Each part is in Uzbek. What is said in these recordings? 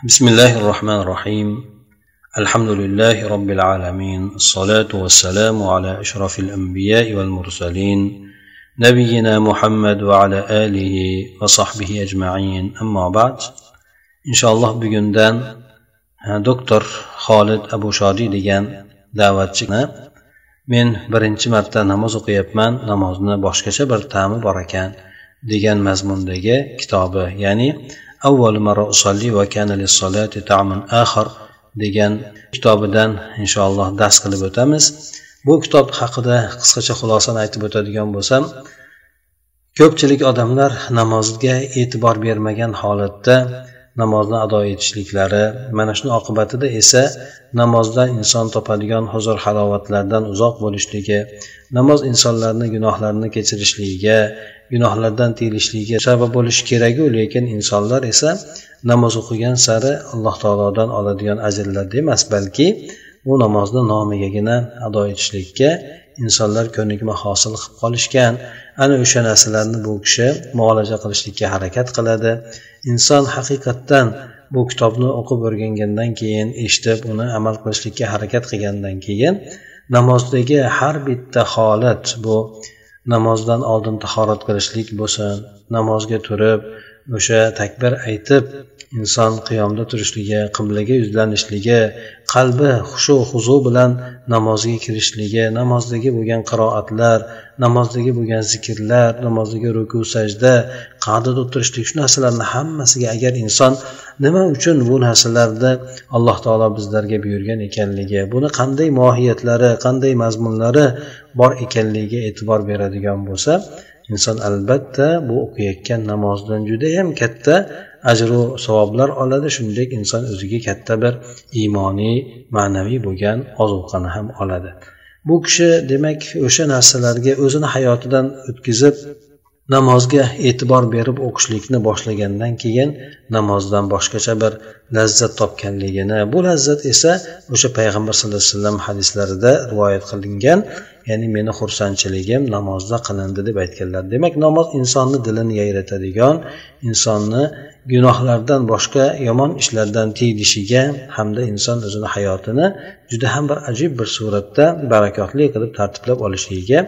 بسم الله الرحمن الرحيم الحمد لله رب العالمين الصلاة والسلام على أشرف الأنبياء والمرسلين نبينا محمد وعلى آله وصحبه أجمعين أما بعد إن شاء الله بجندان دكتور خالد أبو شادي degan da'vatchini men birinchi marta namoz o'qiyapman namozni boshqacha bir ta'mi bor ekan degan mazmundagi kitobi ya'ni avval mara usolli va kana lissolati ta'mun axir degan kitobidan inshaalloh dars qilib o'tamiz. Bu kitob haqida qisqacha xulosani aytib o'tadigan bo'lsam ko'pchilik odamlar namozga e'tibor bermagan holatda namozni ado etishliklari mana shuni oqibatida esa namozdan inson topadigan huzur halovatlardan uzoq bo'lishligi namoz insonlarni gunohlarini kechirishligiga gunohlardan tiyilishligiga sabab bo'lishi keraku lekin insonlar esa namoz o'qigan sari alloh taolodan oladigan ajrlarda emas balki u namozni nomigagina ado etishlikka insonlar ko'nikma hosil qilib qolishgan. Ana o'sha narsalarni bu kishi muolaja qilishlikka harakat qiladi. Inson haqiqatdan bu kitobni o'qib o'rgangandan keyin eshitib uni amal qilishlikka harakat qilgandan keyin namozdagi har bitta holat bu namozdan oldin tahorat qilishlik bo'lsin namozga turib o'sha takbir aytib inson qiyomda turishligi qiblaga yuzlanishligi qalbi hushu huzu bilan namozga kirishligi namozdagi bo'lgan qiroatlar namozdagi bo'lgan zikrlar namozdagi ruku sajda qadida o'tirishlik shu narsalarni hammasiga agar inson nima uchun bu narsalarda alloh taolo bizlarga buyurgan ekanligi buni qanday mohiyatlari qanday mazmunlari bor ekanligiga e'tibor beradigan bo'lsa inson albatta bu o'qiyotgan namozdan judayam katta ajru savoblar oladi. Shuningdek inson o'ziga katta bir iymoniy ma'naviy bo'lgan ozuqani ham oladi. Bu kishi demak o'sha narsalarga o'zini hayotidan o'tkazib namozga e'tibor berib o'qishlikni boshlagandan keyin namozdan boshqacha bir lazzat topganligini bu lazzat esa o'sha payg'ambar sallallohu alayhi vasallam hadislarida rivoyat qilingan ya'ni meni xursandchiligim namozda qilindi deb aytganlar. Demak namoz insonni dilini yayratadigan insonni gunohlardan boshqa yomon ishlardan tiyilishiga hamda inson o'zini hayotini juda ham bir ajib bir suratda barakotli qilib tartiblab olishligiga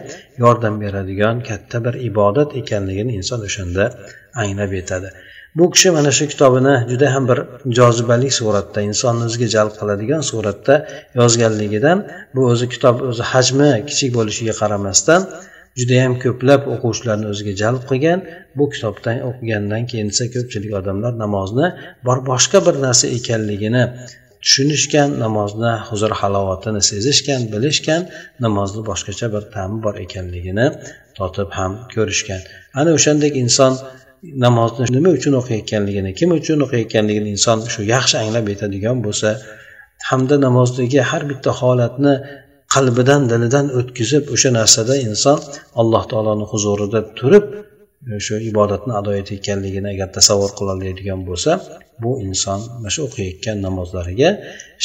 yordam beradigan katta bir ibodat ekanligini inson o'shanda anglab yetadi. Bu kishi mana shu kitobini juda ham bir jozibali suratda insonni o'ziga jalb qiladigan suratda yozganligidan bu o'zi kitob o'zi hajmi kichik bo'lishiga qaramasdan judayam ko'plab o'quvchilarni o'ziga jalb qilgan bu kitobdan o'qigandan keyin esa ko'pchilik odamlar namozni bor boshqa bir narsa ekanligini tushunishgan namozni huzur halovatini sezishgan bilishgan namozni boshqacha bir ta'mi bor ekanligini totib ham ko'rishgan. Ana o'shandek inson namozni nima uchun o'qiyotganligini kim uchun o'qiyotganligini inson shu yaxshi anglab yetadigan bo'lsa hamda namozdagi har bitta holatni qalbidan dilidan o'tkazib o'sha narsada inson alloh taoloni huzurida turib E, shu ibodatni ado etayotganligini agar tasavvur qila oladigan bo'lsa bu inson mana shu o'qiyotgan namozlariga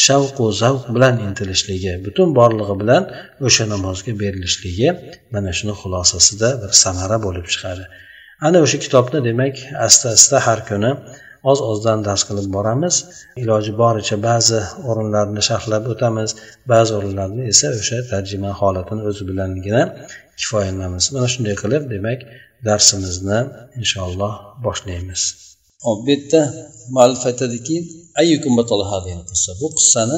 shavqu zavq bilan intilishligi butun borlig'i bilan o'sha namozga berilishligi mana shuni xulosasida bir samara bo'lib chiqadi. Ana o'sha kitobni demak asta asta har kuni oz ozdan dars qilib boramiz. Iloji boricha ba'zi o'rinlarni sharhlab o'tamiz ba'zi o'rinlarni esa o'sha tarjima holatini o'zi bilangina kifoyalanamiz mana shunday qilib demak darsimizni inshaalloh boshlaymiz. Hop bu yerda muallif aytadiki bu qissani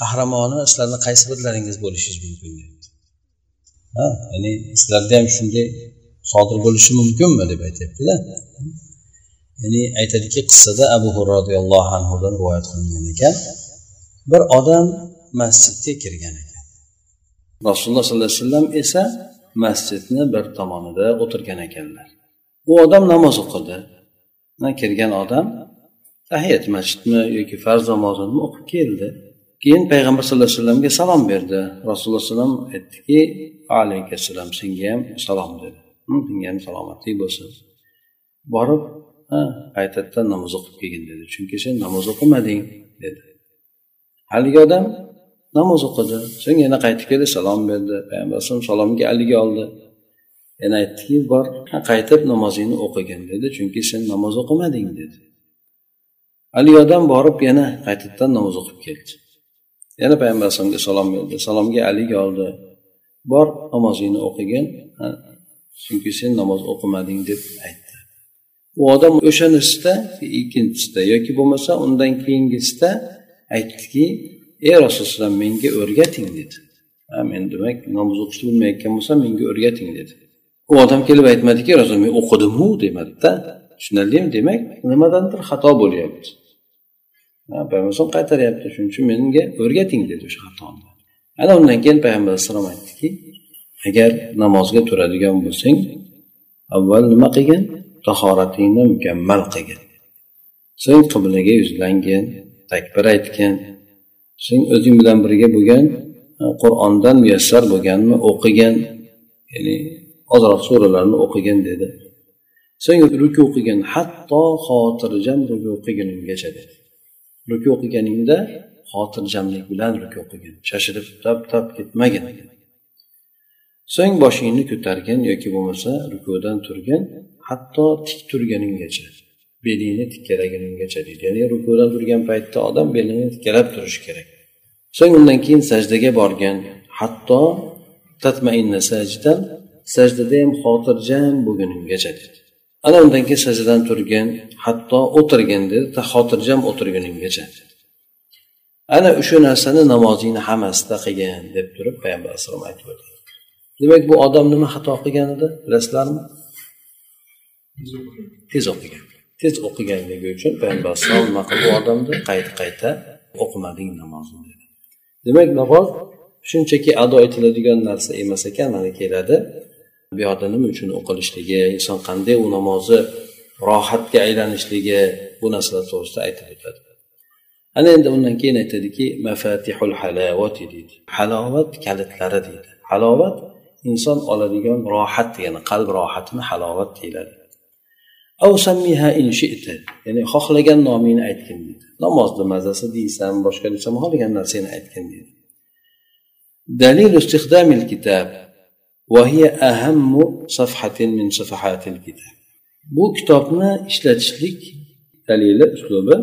qahramoni sizlarni qaysi birlaringiz bo'lishingiz mumkin deyapti. Ha ya'ni sizlarda ham shunday sodir bo'lishi mumkinmi deb aytyaptida. Ya'ni aytadiki qissada abu hurra roziyallohu anhudan rivoyat qilingan ekan. Bir odam masjidga kirgan ekan. Rasululloh sollallohu alayhi vasallam esa masjidni bir tomonida o'tirgan ekanlar. U odam namoz o'qidi. Kirgan odam tahiyat masjidmi yoki farz namozini o'qib keldi. Keyin payg'ambar sallallohu alayhi vasallamga salom berdi. Rasululloh alayhi vasallam aytdiki alayhissalom senga ham salom dedi. Hmm, senga ham salomatlik bo'lsin. Borib qaytadan namoz o'qib kelgin dedi. Chunki sen namoz o'qimading dedi. Haligi odam namoz o'qidi. So'ng yana qaytib keldi salom berdi. Payg'ambar alayhisalom salomga haligi oldi. Yana aytdiki bor qaytib namozingni o'qigin dedi. Chunki sen namoz o'qimading dedi. Haligi odam borib yana qaytadan namoz o'qib keldi. Yana payg'ambar alayhisalomga salom berdi. Salomga alik oldi. Bor namozingni o'qigin chunki sen namoz o'qimading deb aytdi. U odam o'shanisida ikkinchisida yoki bo'lmasa undan keyingisida aytdiki ey rasululloh menga o'rgating dedi. Ha men demak namoz o'qishni bilmayotgan bo'lsam menga o'rgating dedi. U odam kelib aytmadiki rasul men o'qidimu demadida. Tushunarlimi demak nimadandir xato bo'lyapti. Payg'ambar qaytaryapti shuning uchun menga o'rgating dedi o'sha xatoni ana undan keyin payg'ambar alayhissalom aytdiki agar namozga turadigan bo'lsang avval nima qilgin? Tahoratingni mukammal qilgin. So'ng qiblaga yuzlangin takbir aytgin sen o'zing bilan birga bo'lgan e, qur'ondan muyassar bo'lganmi o'qigan ya'ni ozroq suralarni o'qigin dedi. So'ng ruku qilgin hatto xotirjam ruku qilguninggacha dedi. Ruku qilganingda xotirjamlik bilan ruku qilgin shoshilib tap tap ketmagin. So'ng boshingni ko'targin yoki bo'lmasa rukudan turgin hatto tik turganinggacha belingni tikkalaguninggacha deydi. Ya'ni rukudan turgan paytda odam belini tikkalab turishi kerak. So'ng undan keyin sajdaga borgan hatto tatmainna sajdan sajdada ham xotirjam bo'lguninggacha dedi ana undan keyin sajdadan turgin hatto o'tirgin dedi xotirjam o'tirguninggacha ana o'sha narsani namozingni hammasida qilgin deb turib payg'ambar alayhisalom aytib o'tdi. Demak bu odam nima xato qilgan edi bilasizlarmi tez o'qigan. Tez o'qiganligi uchun payg'ambar alayhisalom nima qildi u odamni qayta qayta o'qimading namozni dedi. Demak namoz shunchaki ado etiladigan narsa emas ekan mana keladi. Bu yoqda nima uchun o'qilishligi inson qanday u namozi rohatga aylanishligi bu narsalar to'g'risida aytib o'tadi ana endi undan keyin aytadiki mafatihul halovati deydi. Halovat kalitlari deydi. Halovat inson oladigan rohat degani qalb rohatini halovat deyiladi. ya'ni xohlagan nomingni aytgin deydi namozni mazasi deysan boshqa desam xohlagan narsangni aytgin deydi دليل استخدام الكتاب وهي أهم صفحة من صفحات الكتاب bu kitobni ishlatishlik dalili uslubi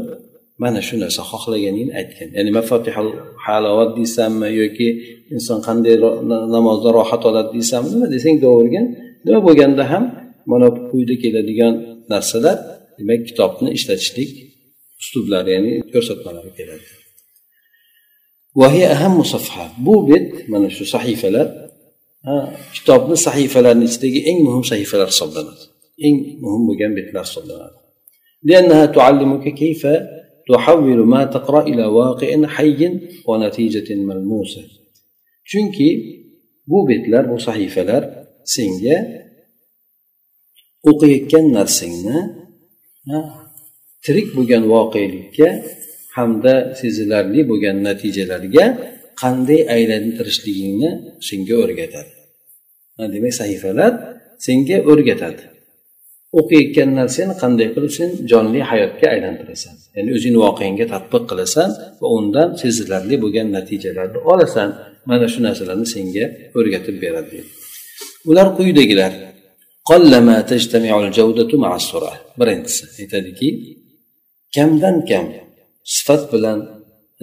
mana shu narsa xohlaganingni aytgan ya'ni mafatihul halovat deysanmi yoki inson qanday namozda rohat oladi deysanmi nima desang deyavergin nima bo'lganda ham mana quyida keladigan narsalar demak kitobni ishlatishlik uslublari ya'ni ko'rsatmalari keladi bu bet mana shu sahifalar kitobni sahifalarni ichidagi eng muhim sahifalar hisoblanadi eng muhim bo'lgan betlar hisoblanadi لأنها تعلمك كيف تحول ما تقرأ إلى واقع حي ونتيجة ملموسة chunki bu betlar bu sahifalar senga o'qiyotgan narsangni tirik bo'lgan voqelikka hamda sezilarli bo'lgan natijalarga qanday aylantirishligingni senga o'rgatadi. Demak sahifalar senga o'rgatadi. O'qiyotgan narsani qanday qilib sen jonli hayotga aylantirasan. Ya'ni o'zingni voqeangga tadbiq qilasan va undan sezilarli bo'lgan natijalarni olasan. Mana shu narsalarni senga o'rgatib beradi. Ular quyidagilar. قلما تجتمع الجودة مع السرعة. برنس يتدكي كم دن كم؟ صفت بلن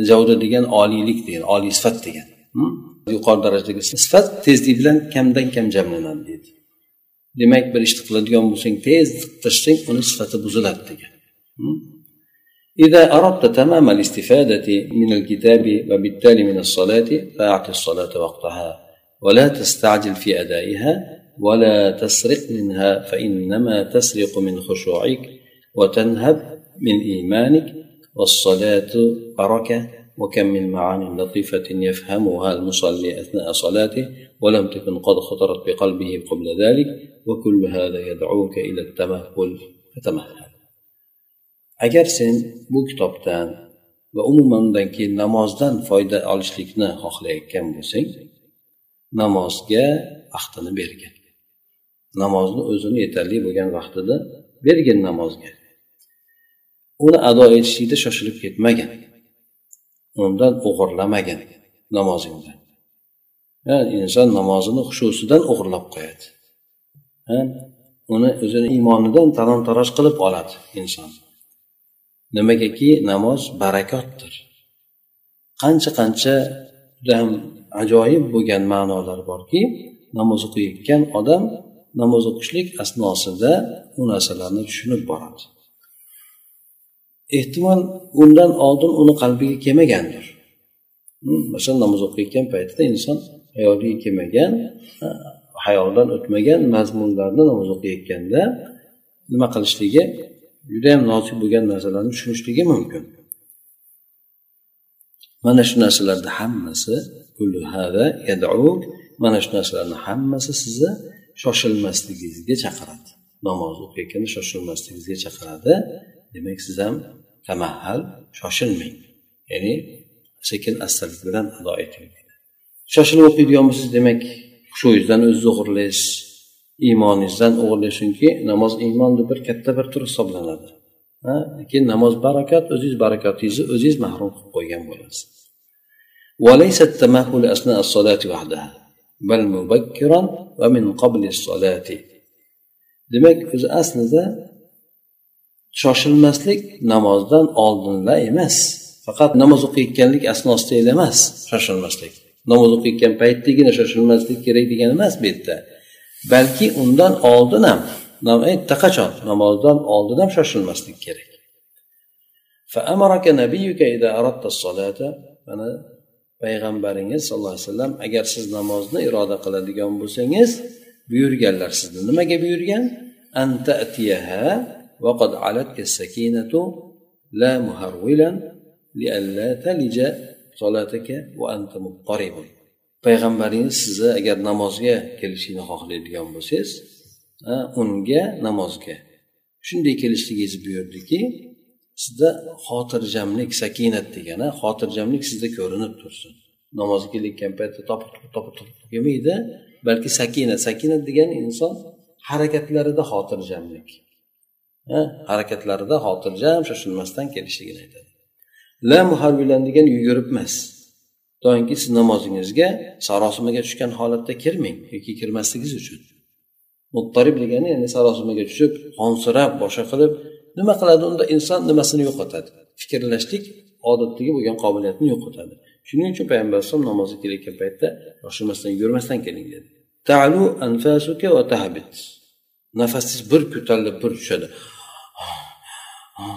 جودة ديجان عالي لك دين عالي صفت ديجان يقال درجة ديجان صفت تيز دي بلن كم دن كم جملنا ديد. demak bir ishni qiladigan bo'lsang tez tashlang uni sifati buziladi degan إذا أردت تمام الاستفادة من الكتاب وبالتالي من الصلاة فأعطي الصلاة وقتها ولا تستعجل في أدائها. ولا تسرق منها فإنما تسرق من خشوعك وتنهب من إيمانك والصلاة بركة وكم من معاني لطيفة يفهمها المصلي أثناء صلاته ولم تكن قد خطرت بقلبه قبل ذلك وكل هذا يدعوك إلى التمهل فتمهل. agar sen bu kitobdan va umuman undan keyin namozdan foyda olishlikni xohlayotgan bo'lsang namozga vaqtini bergin namozni o'zini yetarli bo'lgan vaqtida bergin namozga. Uni ado etishlikda shoshilib ketmagin. Undan o'g'irlamagin namozingdan. Inson namozini xushusidan o'g'irlab qo'yadi. Uni o'zini iymonidan talon taroj qilib oladi inson. Nimagaki namoz barakotdir. Qancha qancha juda ham ajoyib bo'lgan ma'nolar borki namoz o'qiyotgan odam namoz o'qishlik asnosida u narsalarni tushunib boradi ehtimol undan oldin uni qalbiga kelmagandir. Masalan namoz o'qiyotgan paytida inson hayoliga kelmagan hayoldan o'tmagan mazmunlarni namoz o'qiyotganda nima qilishligi judayam nozik bo'lgan narsalarni tushunishligi mumkin. Mana shu narsalarni hammasi mana shu narsalarni hammasi sizni shoshilmasligingizga chaqiradi. Namoz o'qiyotganda shoshilmasligingizga chaqiradi. Demak siz ham tamahhal shoshilmang. Ya'ni sekin astalik bilan ado eting. Shoshilib o'qiydigan bo'lsangiz demak hushuyingizdan o'zingizni o'g'irlash iymoningizdan o'g'irlash chunki namoz iymonni bir katta bir turi hisoblanadi. Keyin namoz barakat o'zingiz barakatingizni o'zingiz mahrum qilib qo'ygan bo'lasiz. وليس التمهل أثناء الصلاة وحدها بل مبكرا ومن قبل الصلاة demak o'zi aslida shoshilmaslik namozdan oldinla emas faqat namoz o'qiyotganlik asnosida emas shoshilmaslik namoz o'qiyotgan paytdagina shoshilmaslik kerak degani emas bu yerda balki undan oldin ham erta qachon namozdan oldin ham shoshilmaslik kerak mana payg'ambaringiz sallallohu alayhi vasallam agar siz namozni iroda qiladigan bo'lsangiz buyurganlar sizni nimaga buyurgan وقد علتك السكينة لا مهرولا لئلا تلج صلاتك وأنت مضطرب payg'ambaringiz sizni agar namozga kelishlikni xohlaydigan bo'lsangiz unga namozga shunday kelishligingizni buyurdiki sizda xotirjamlik sakinat degani xotirjamlik sizda ko'rinib tursin. Namozga kelayotgan paytda topib topib topib kelmaydi balki sakinat. Sakinat degani inson harakatlarida xotirjamlik. Harakatlarida xotirjam shoshilmasdan kelishligini aytadi. La muharbilan degani yugurib emas doimki siz namozingizga sarosimaga tushgan holatda kirmang yoki kirmasligingiz uchun. Muttarib degani ya'ni sarosimaga tushib qonsirab boshqa qilib nima qiladi unda? Inson nimasini yo'qotadi? Fikrlashlik odatdagi bo'lgan qobiliyatini yo'qotadi. Shuning uchun payg'ambar alayhisalom namozga kelayotgan paytda shoshilmasdan yurmasdan keling dedi. Talu anfasuka va tahbit nafasingiz bir ko'tarilib bir tushadi.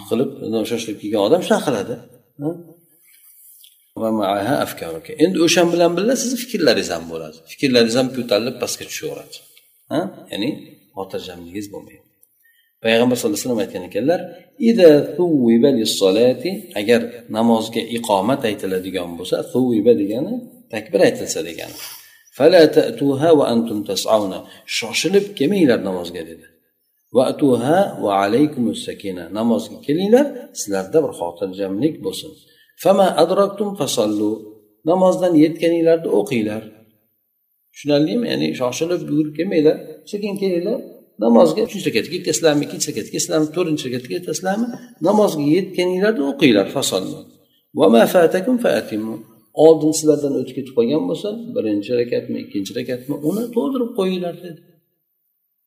Qilib shoshilib kelgan odam shunaqa qiladi. Endi o'shan bilan birga sizni fikrlaringiz ham bo'ladi. Fikrlaringiz ham ko'tarilib pastga tushaveradi. Ya'ni xotirjamligingiz bo'lmaydi. Payg'ambar sallallohu alayhi vasallam aytgan ekanlar agar namozga iqomat aytiladigan bo'lsa suviba degani takbir aytilsa degani. Shoshilib kelmanglar namozga dedi. Namozga kelinglar sizlarda bir xotirjamlik bo'lsin fama adraktum fasallu namozdan yetganinglarda o'qinglar tushunarlimi? Ya'ni shoshilib yugurib kelmanglar sekin kelinglar. Namozga uchinchi rakatga yetasizlarmi ikkinchi rakatga yetasizlarmi to'rtinchi rakatga yetasizlarmi namozga yetganinglarda o'qinglar oldin sizlardan o'tib ketib qolgan bo'lsa birinchi rakatmi ikkinchi rakatmi uni to'ldirib qo'yinglar dedi.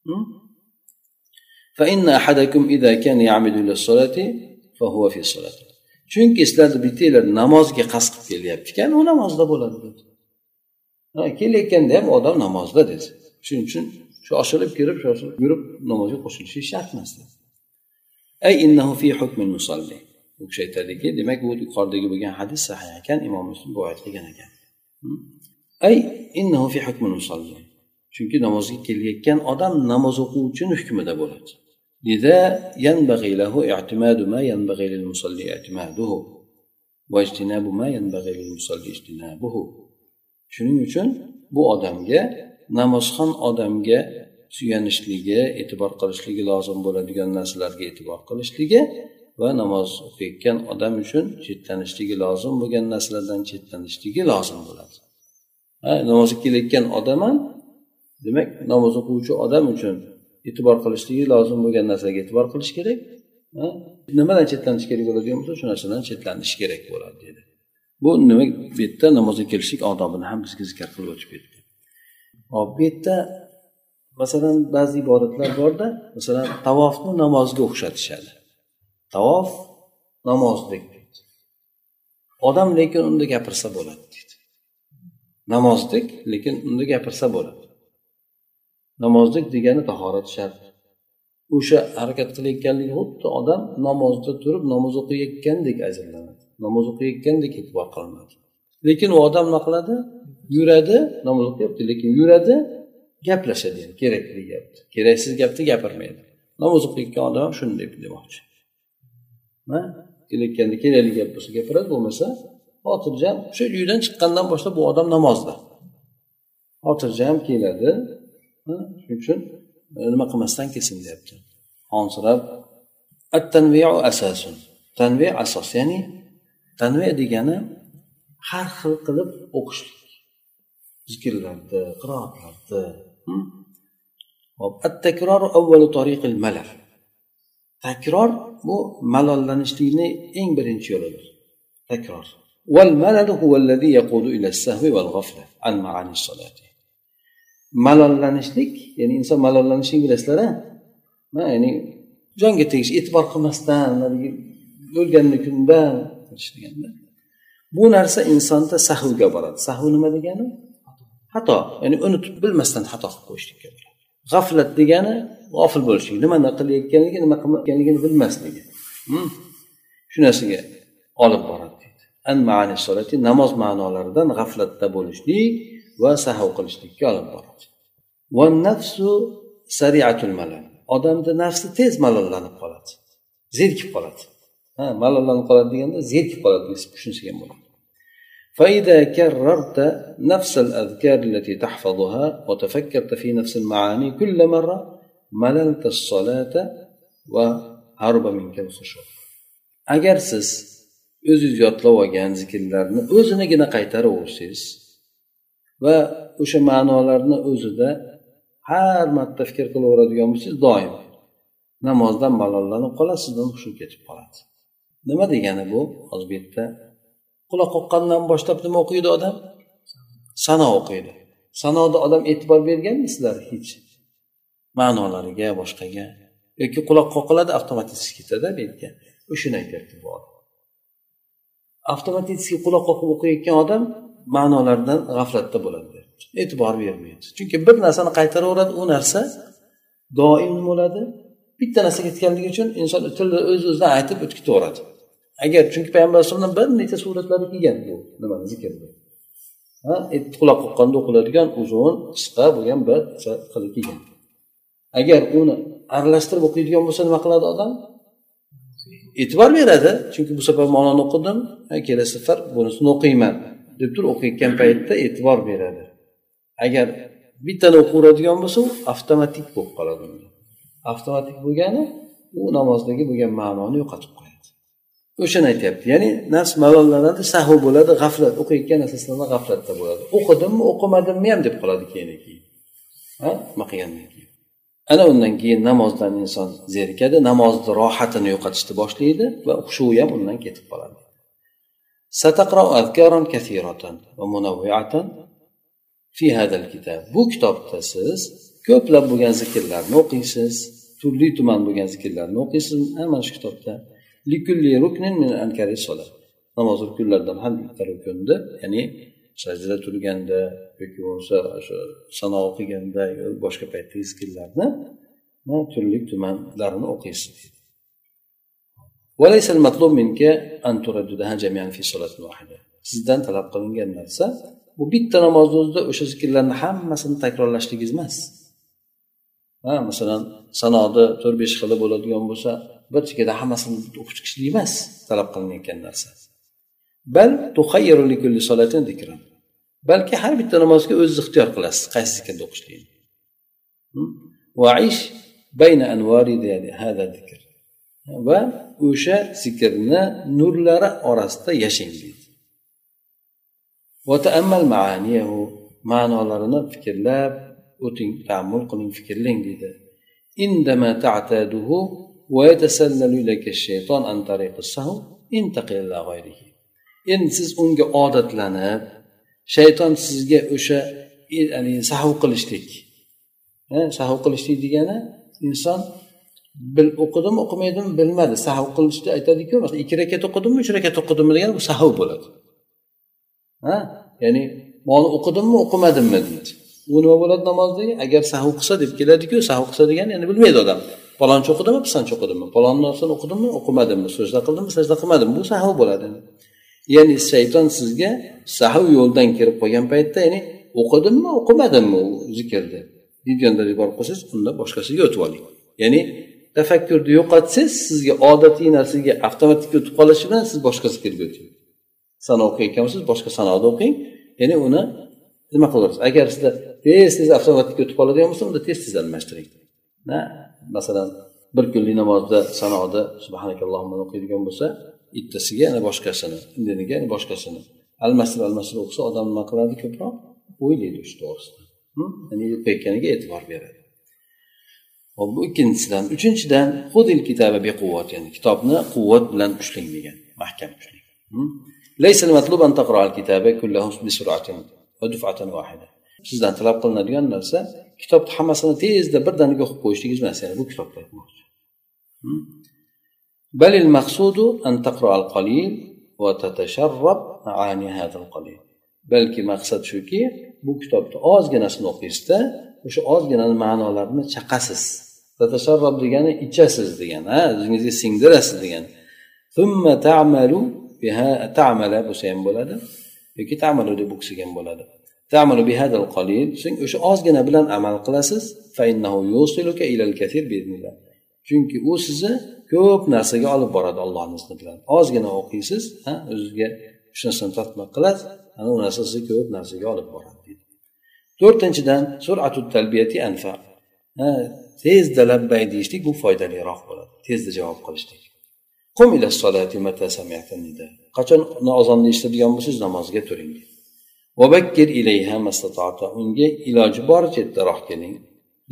Hm? Chunki sizlarni bittanglar namozga qasd qilib kelyapti ekan u namozda bo'ladi dedi. Kelayotganda ham odam namozda dedi. Shuning uchun shoshilib kirib shoshilib yurib namozga qo'shilishi shart emas ay innahu fi musalli u kishi aytadiki demak bu yuqoridagi bo'lgan hadis sahih ekan imom muslim rivoyat qilgan ekan ay innahu fi musalli chunki namozga kelayotgan odam namoz o'quvchini hukmida bo'ladi لذا ينبغي له اعتماد ما ينبغي للمصلي اعتماده واجتناب ما ينبغي للمصلي اجتنابه shuning uchun bu odamga namozxon odamga suyanishligi e'tibor qilishligi lozim bo'ladigan narsalarga e'tibor qilishligi va namoz o'qiyotgan odam uchun chetlanishligi lozim bo'lgan narsalardan chetlanishligi lozim bo'ladi. Ha namozga kelayotgan odam ham demak namoz o'quvchi odam uchun e'tibor qilishligi lozim bo'lgan narsaga e'tibor qilish kerak nimadan chetlanish kerak bo'ladigan bo'lsa shu narsadan chetlanish kerak bo'ladi dedi. Bu nima bu yerda namozga kelishlik odobini ham bizga zikr qilib o'tib ketdi. Hop bu yerda masalan ba'zi ibodatlar borda masalan tavofni namozga o'xshatishadi. Tavof namozdek odam lekin unda gapirsa bo'ladi deydi. Namozdek lekin unda gapirsa bo'ladi. Namozlik degani tahorat shart. O'sha harakat qilayotganlik xuddi odam namozda turib namoz o'qiyotgandek ajrlanadi namoz o'qiyotgandek e'tibor qilinadi lekin u odam nima qiladi? Yuradi. Namoz o'qiyapti lekin yuradi. Gaplashadi yani kerakli gapni. Keraksiz gapni gapirmaydi. Namoz o'qiyotgan odam ham shunday demoqchi. Kelayotganda kerakli gap bo'lsa gapiradi bo'lmasa xotirjam o'sha uydan chiqqandan boshlab bu odam namozda. Xotirjam keladi. Shuning uchun e, nima qilmasdan kelsin deyapti. Honsirab at tanviu asasun. Tanvi asos ya'ni tanvi degani har xil qilib o'qishlik zikrlarni qiroatlarni takror bu malollanishlikni eng birinchi yo'lidir takror والملل هو الذي يقود إلى السهو والغفلة عن معاني الصلاة malollanishlik ya'ni inson malollanishlik bilasizlar a ya'ni jonga tegish e'tibor qilmasdan o'lganni kundan deganda bu narsa insonda sahvga boradi. Sahv nima degani? Xato. Ya'ni unutib bilmasdan xato qilib qo'yishlikka g'aflat degani g'ofil bo'lishlik. Nimani qilayotganligi nima qilmayotganligini bilmasligi. Hmm? Shu narsaga olib boradi deydi. Namoz ma'nolaridan g'aflatda bo'lishlik va sahv qilishlikka olib boradi. Odamni nafsi tez malollanib qoladi. Zerikib qoladi. Ha malollanib qoladi deganda zerikib qoladi deb tushunsak ham bo'ladi. فإذا كررت نفس الأذكار التي تحفظها وتفكرت في نفس المعاني كل مرة مللت الصلاة وهرب منك الخشوع agar siz o'zingiz yodlab olgan zikrlarni o'zinigina qaytaraversangiz va o'sha ma'nolarni o'zida har marta fikr qilaveradigan bo'lsangiz doim namozdan malollanib qolasiz sizdan hushu ketib qoladi nima degani bu hozir bu yerda quloq qoqqandan boshlab nima o'qiydi odam? Sano o'qiydi. Sanoda odam e'tibor berganmi sizlar hech ma'nolariga boshqaga yoki quloq qoqiladi avtomatik ketadi bu o'shani aytyapti bu odam. Avtomatik quloq qoqib o'qiyotgan odam ma'nolardan g'aflatda bo'ladi e'tibor bermaydi chunki bir narsani qaytaraveradi u narsa doim nima bo'ladi? Bitta narsa ketganligi uchun inson tilni o'z o'zidan aytib o'tib ketaveradi agar chunki payg'ambar alayhisalomdan bir necha suratlari kelgan. Bu nimani zikrni quloq qoqqanda o'qiladigan uzun qisqa bo'lgan bir qilib kelgan. Agar uni aralashtirib o'qiydigan bo'lsa nima qiladi odam? E'tibor beradi. Chunki bu safar ma'noni o'qidim. Kelasi safar bunisini o'qiyman deb turib o'qiyotgan paytda e'tibor beradi. Agar bittani o'qiveradigan bo'lsa u avtomatik bo'lib qoladi avtomatik bo'lgani u namozdagi bo'lgan ma'noni yo'qotib qo'yadi. O'shani aytyapti. Ya'ni nafs malollanadi sahu bo'ladi g'aflat. O'qiyotgan narsasidan g'aflatda bo'ladi. O'qidimmi o'qimadimmi ham deb qoladi keyin keyin. Ha? Nima qilgandan keyin? Ana undan keyin namozdan inson zerikadi namozni rohatini yo'qotishni boshlaydi va hushuvi ham undan ketib qoladi. Fi hadal kitob bu kitobda siz ko'plab bo'lgan zikrlarni o'qiysiz turli tuman bo'lgan zikrlarni o'qiysiz. Mana shu kitobda namoz rukunlaridan ham bitta rukunni ya'ni sajdada turganda yoki bo'lmasa o'sha sano o'qiganda boshqa paytdagi zikrlarni turli tumanlarini o'qiysiz sizdan talab qilingan narsa bu bitta namozni o'zida o'sha zikrlarni hammasini takrorlashligingiz emas ha masalan sanoni to'rt besh xili bo'ladigan bo'lsa bir chekkada hammasini o'qib chiqishlik emas talab qilinayotgan narsa. Bal balki har bitta namozga o'zingiz ixtiyor qilasiz qaysi zikrni o'qishlikni hmm? va o'sha zikrni nurlari orasida yashang deydi. Ma'nolarini fikrlab o'ting taammul qiling fikrlang deydi. Endi siz unga odatlanib shayton sizga o'sha sahv qilishlik. Sahv qilishlik degani inson bil o'qidimi o'qimaydimi bilmadi. Sahv qilishni aytadiku masalan ikki rakat o'qidimmi uch rakat o'qidimmi degani bu sahv bo'ladi. Ha ya'ni mani o'qidimmi o'qimadimmi deydi. U nima bo'ladi namozdagi agar sahv qilsa deb keladiku sahv qilsa degani endi bilmaydi odam. Palonchi o'qidimi pisonchi o'qidimmi palon narsani o'qidimmi o'qimadimmi? Sajda qildimmi sajda qilmadimmi bu sahv bo'ladi. Ya'ni shayton sizga sahv yo'ldan kirib qolgan paytda ya'ni o'qidimmi o'qimadimmi u zikrni? Videoda yuborib qo'ysangiz qolsangiz unda boshqasiga o'tib oling. Ya'ni tafakkurni yo'qotsangiz sizga odatiy narsaga avtomatik o'tib qolishi bilan siz boshqa zikrga o'ting. Sano o'qiyotgan bo'lsangiz boshqa sanoda o'qing. Ya'ni uni nima qilaverasiz agar sizda tez tez avtomatik o'tib qoladigan bo'lsa unda tez tez almashtiring. Masalan bir kunlik namozda sanoda subhanakallohni o'qiydigan bo'lsa bittasiga yana boshqasini indiniga yana boshqasini. Almashtirib almashtirib o'qisa odam nima qiladi ko'proq? O'ylaydi shu to'g'risida ya'ni o'qiyotganiga e'tibor beradi. Hop bu ikkinchisidan. Uchinchidan hudil kitaba quvvat ya'ni kitobni quvvat bilan ushlang. Degan mahkam ushlang sizdan talab qilinadigan narsa kitobni hammasini tezda birdaniga o'qib qo'yishligingiz emas ya'ni bu kitobni aytmoqchi بل المقصود أن تقرأ القليل وتتشرب معاني هذا القليل balki maqsad shuki bu kitobni ozginasini o'qiysizda o'sha ozginani ma'nolarini chaqasiz tatasharrob degani ichasiz degani ha o'zingizga singdirasiz degani tamala bo'lsa ham bo'ladi yoki tamalu deb o'qisak ham bo'ladi Tamalu bihadal qalil so'ng o'sha ozgina bilan amal qilasiz. chunki u sizni ko'p narsaga olib boradi ollohni izni bilan. Ozgina o'qiysiz ha o'zizga shu narsani tatbiq qilasiz ana u narsa sizni ko'p narsaga olib boradi deydi. To'rtinchidan suratu talbiyati anfa. Tezda labbay deyishlik bu foydaliroq bo'ladi. Tezda javob qilishlik. Qum ila solati mata qachon ozonni eshitadigan bo'lsangiz namozga turing deydi. Vabakkir ilayha mastata'ta unga iloji boricha ertaroq keling.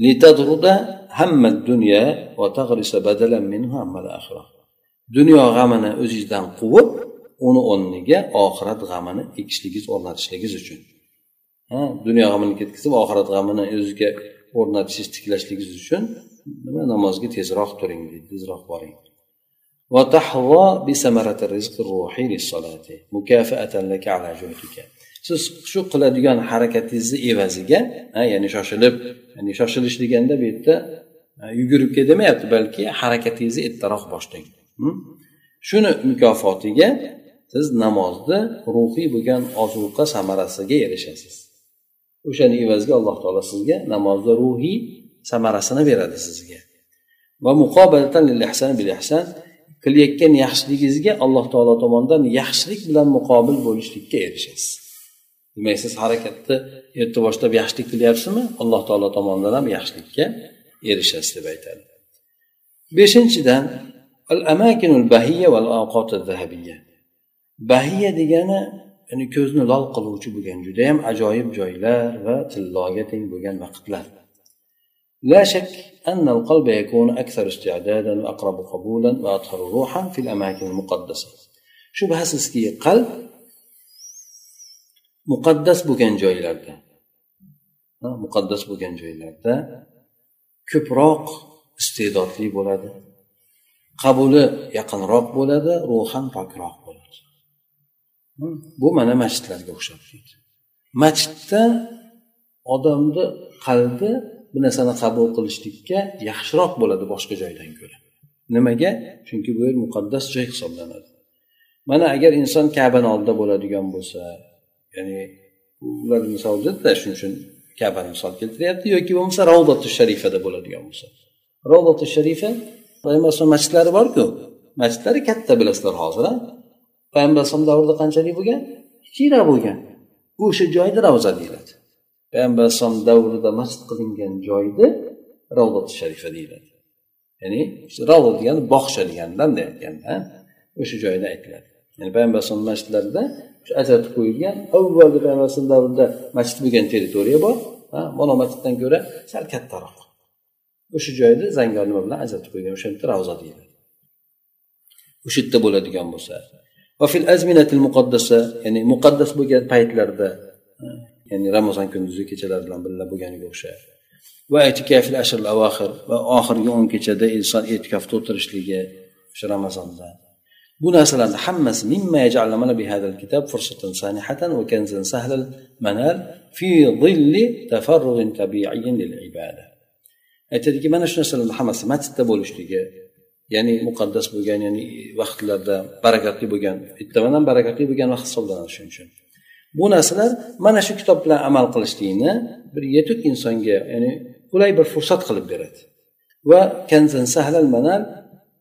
litadruda hamma dunya va taghrisa badalan minhu hamma akhirah dunyo g'amini o'zingizdan quvib uni o'rniga oxirat g'amini ekishligiz o'rnatishligingiz uchun. Ha dunyo g'amini ketkazib oxirat g'amini o'ziga o'rnatishingiz tiklashligingiz uchun nima namozga tezroq turing deydi tezroq boring. Siz shu qiladigan harakatingizni evaziga ya'ni shoshilib ya'ni shoshilish deganda bu yerda yugurib kel demayapti balki harakatingizni ertaroq boshlang. Hm? Shuni mukofotiga siz namozni ruhiy bo'lgan ozuqa samarasiga erishasiz. O'shani evaziga alloh taolo sizga namozda ruhiy samarasini beradi sizga. Va muqobalatan lil ihsan bil ihsan qilayotgan yaxshiligingizga alloh taolo tomonidan yaxshilik bilan muqobil bo'lishlikka erishasiz. demak siz harakatni erta boshlab yaxshilik qilyapsizmi alloh taolo tomonidan ham yaxshilikka erishasiz deb aytadi beshinchidan al amakinul bahiya val zahabiyya bahiya degani ya'ni ko'zni lol qiluvchi bo'lgan judayam ajoyib joylar va tilloga teng bo'lgan vaqtlar لا شك أن القلب يكون أكثر استعدادا وأقرب قبولا وأطهر روحا في الأماكن المقدسة shubhasizki qalb muqaddas bo'lgan joylarda. Muqaddas bo'lgan joylarda ko'proq iste'dodli bo'ladi. Qabuli yaqinroq bo'ladi ruhan pokroq bo'ladi. Bu mana masjidlarga o'xshab deydi masjidda odamni qalbi bir narsani qabul qilishlikka yaxshiroq bo'ladi boshqa joydan ko'ra. Nimaga? Chunki bu yer muqaddas joy hisoblanadi. Mana agar inson kabani oldida bo'ladigan bo'lsa ya'ni ular misol dedida shuning uchun kabani misol keltiryapti yoki bo'lmasa ravdatu sharifada bo'ladigan bo'lsa. Ravdatu sharifa payg'ambar alayhisalom masjidlari borku. Masjidlari katta bilasizlar hozir payg'ambar alayhisalom davrida qanchalik bo'lgan? Kichikroq bo'lgan. O'sha joyni ravza deyiladi. Payg'ambar alayhisalom davrida masjid qilingan joyni ravdati sharifa deyiladi. Ya'ni ravda degani bog'cha deganidan deyotganda o'sha joyda aytiladi. Ya'ni payg'ambar alayhisalom masjidlarida shu ajratib qo'yilgan avvalgi payg'ambar alayhisalom davrida masjid bo'lgan territoriya bor. Mana masjiddan ko'ra sal kattaroq. O'sha joyni zangor nima bilan ajratib qo'ygan o'sha yerda ravza deyiladi. O'sha yerda bo'ladigan bo'lsa. Ya'ni muqaddas bo'lgan paytlarda ya'ni ramazon kunduzi kechalar bilan birga bo'lganiga o'xshaydi. Va e'tikafil ashr va oxirgi o'n kechada inson e'tikofda o'tirishligi o'sha ramazonda. Bu narsalarni hammasi mimma yaj'al bi hadal kitob fursatan sanihatan va kanzan sahlal manal fi zilli tafarrug'in tabiiyyin lil ibada aytadiki mana shu narsalarni hammasi masjidda bo'lishligi ya'ni muqaddas bo'lgan ya'ni vaqtlarda barakatli bo'lgan bittadan ham barakatli bo'lgan vaqt hisoblanadi shuning uchun. Bu narsalar mana shu kitob bilan amal qilishlikni bir yetuk insonga ya'ni qulay bir fursat qilib beradi. Va kanzan sahlal manal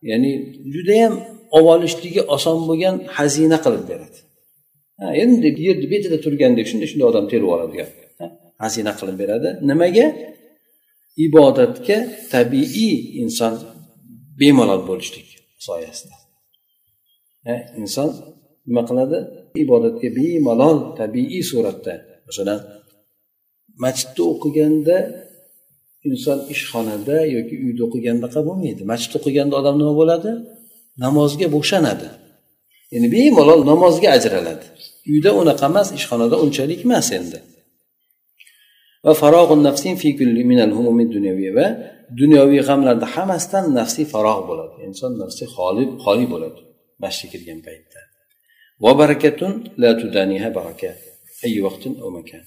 ya'ni judayam olib olishligi oson bo'lgan xazina qilib beradi. Endi yerni betida turgandek shunday shunday odam terib oladigan xazina qilib beradi. Nimaga? Ibodatga tabiiy inson bemalol bo'lishlik soyasida. Inson nima qiladi? Ibodatga bemalol tabiiy suratda masalan masjidda o'qiganda inson ishxonada yoki uyda o'qigandaqa bo'lmaydi. Masjidda o'qiganda odam nima bo'ladi? Namozga bo'shanadi ya'ni bemalol namozga ajraladi. Uyda unaqa emas ishxonada unchalik emas endi. Va va dunyoviy g'amlarni hammasidan nafsiy farog' bo'ladi. Inson nafsi xoli xoli bo'ladi masjidga kirgan paytda. Va barakatun la tudaniha baraka ay vaqtin makan.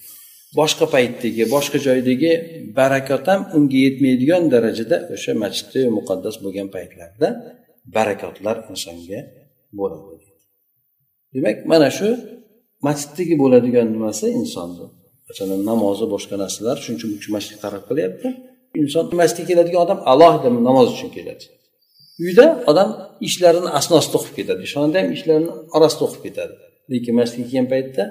Boshqa paytdagi boshqa joydagi barakot ham unga yetmaydigan darajada o'sha masjidda muqaddas bo'lgan paytlarda barakotlar insonga bo'ladi. Demak mana shu masjiddagi bo'ladigan nimasi insonni masalan namozi boshqa narsalar shuning uchun bu kishi masjidga qarab qilyapti. Inson masjidga keladigan odam alohida namoz uchun keladi. Uyda odam ishlarini asnosida o'qib ketadi. Ishxonada ham ishlarini orasida o'qib ketadi. Lekin masjidga kelgan paytda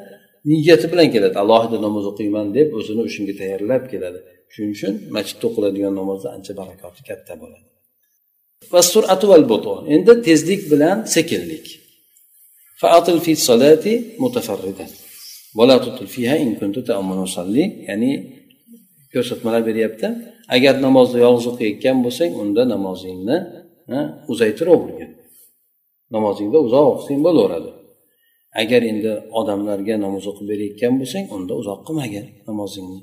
niyati bilan keladi. Alohida namoz o'qiyman deb o'zini o'shanga tayyorlab keladi. Shuning uchun masjidda o'qiladigan namozda ancha barakoti katta bo'ladi. Endi tezlik bilan sekinlik. Ya'ni ko'rsatmalar beryapti. Agar namozni yolg'iz o'qiyotgan bo'lsang unda namozingni uzaytiravergin namozingda uzoq o'qisang bo'laveradi. Agar endi odamlarga namoz o'qib berayotgan bo'lsang unda uzoq qilmagin namozingni.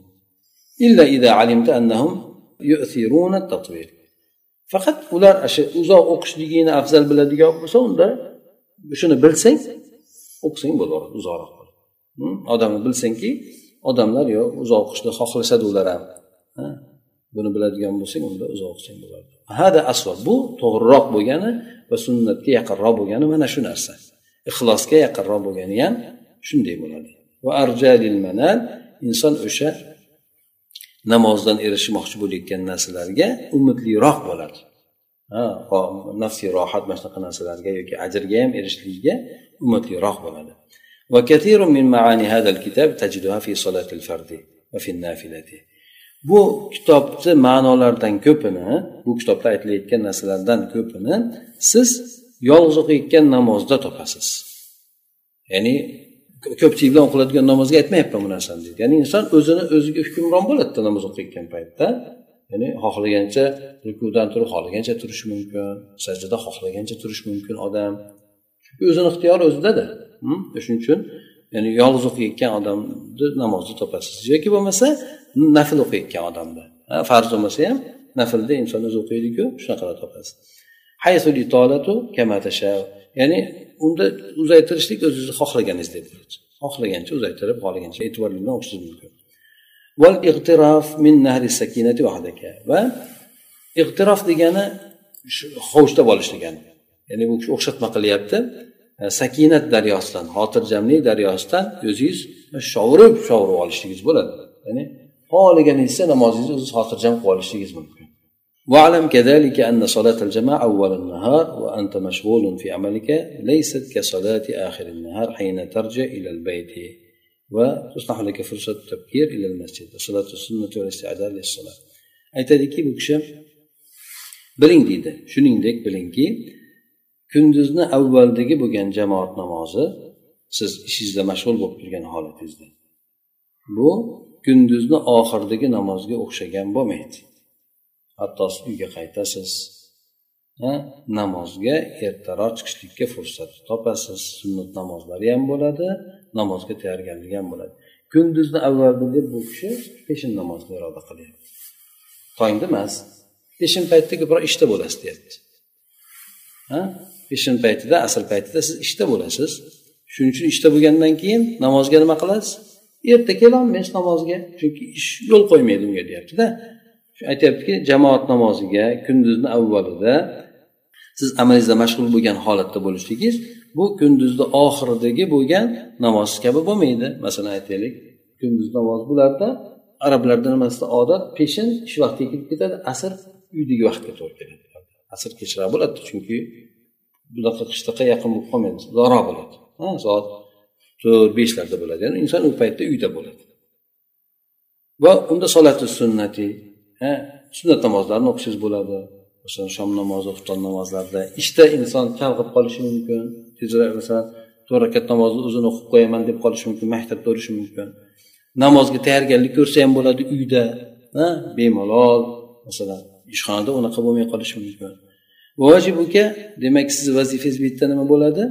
Faqat ular shu uzoq o'qishligini afzal biladigan bo'lsa unda shuni bilsang o'qisang bo'laveradi uzoqroq odamni bilsangki odamlar yo uzoq o'qishni xohlashadi ular ham. Buni biladigan bo'lsang unda uzoq o'qisang bo'ladi hada aslo bu to'g'riroq bo'lgani va sunnatga yaqinroq bo'lgani mana shu narsa. Ixlosga yaqinroq bo'lgani ham shunday bo'ladi. Va arjalil manal inson o'sha namozdan erishmoqchi bo'layotgan narsalarga umidliroq bo'ladi nafsiy rohat mana shunaqa narsalarga yoki ajrga ham erishishligiga umidliroq bo'ladi وكثير من معاني هذا الكتاب تجدها في صلاة الفرد وفي النافلة bu kitobni ma'nolaridan ko'pini bu kitobda aytilayotgan narsalardan ko'pini siz yolg'iz o'qiyotgan namozda topasiz ya'ni ko'pchilik bilan o'qiladigan namozga aytmayapman bu narsani deydi. Ya'ni inson o'zini o'ziga hukmron bo'ladida namoz o'qiyotgan paytda. Ya'ni xohlagancha rukudan turib xohlagancha turishi mumkin sajdada xohlagancha turishi mumkin odam. Chunki o'zini ixtiyori o'zidada hm? shuning uchun ya'ni yolg'iz o'qiyotgan odamni namozni topasiz. Yoki bo'lmasa nafl o'qiyotgan odamda. Farz bo'lmasa ham naflda inson o'zi o'qiydiku shunaqalar topasiz. Ya'ni unda uzaytirishlik o'zingizni xohlaganingizdek xohlagancha uzaytirib xohlagancha e'tiborli bilan o'qishingiz mumkin. Va iqtirof degani hovuchlab olish degani. Ya'ni bu kishi o'xshatma qilyapti. E, sakinat daryosidan xotirjamlik daryosidan o'zingiz shovurib shovurib olishligingiz bo'ladi. Ya'ni xohlaganingizcha namozingizni o'zingiz xotirjam qilib olishligingiz mumkin. واعلم كذلك أن صلاة الجماعة أول النهار وأنت مشغول في عملك ليست كصلاة آخر النهار حين ترجع إلى البيت وتصنح لك فرصة التبكير إلى المسجد وصلاة السنة والاستعداد للصلاة aytadiki bu kishi biling deydi shuningdek bilingki kunduzni avvaldagi bo'lgan jamoat namozi siz ishingizda mashg'ul bo'lib turgan holatingizda bu kunduzni oxiridagi namozga o'xshagan bo'lmaydi hatto siz uyga qaytasiz. Namozga ertaroq chiqishlikka fursat topasiz. Sunnat namozlari ham bo'ladi namozga tayyorgarlik ham bo'ladi. Kunduzni avvalda deb bu kishi peshin namozni iroda qilyapti. Tongda emas. Peshin paytida ko'proq ishda bo'lasiz deyapti. Ha peshin paytida asr paytida siz ishda bo'lasiz. Shuning uchun ishda bo'lgandan keyin namozga nima qilasiz? Erta kelolmaysiz namozga chunki ish yo'l qo'ymaydi unga deyaptida. Aytyaptiki jamoat namoziga kunduzni avvalida siz amalingizda mashg'ul bo'lgan holatda bo'lishligingiz bu kunduzni oxiridagi bo'lgan namoz kabi bo'lmaydi. Masalan aytaylik kunduz namoz bularda arablarda nimasida odat peshin ish vaqtiga kirib ketadi asr uydagi vaqtga to'g'ri keladi. Asr kechroq bo'ladi chunki bunaqa qishloqqa yaqin bo'lib qolmaydi uzoqroq bo'ladi. Soat to'rt beshlarda bo'ladi ya'ni inson u paytda uyda bo'ladi. Va unda solati sunnati sunnat namozlarini o'qisangiz bo'ladi. Masalan shom namozi xufton namozlarida. Ishda inson chalg'ib qolishi mumkin. Tezroq masalan to'rt rakat namozni o'zini o'qib qo'yaman deb qolishi mumkin maktabda o'rishi mumkin. Namozga tayyorgarlik ko'rsa ham bo'ladi uyda. Bemalol masalan ishxonada unaqa bo'lmay qolishi mumkin. Vajibuka demak sizni vazifangiz bu yerda nima bo'ladi?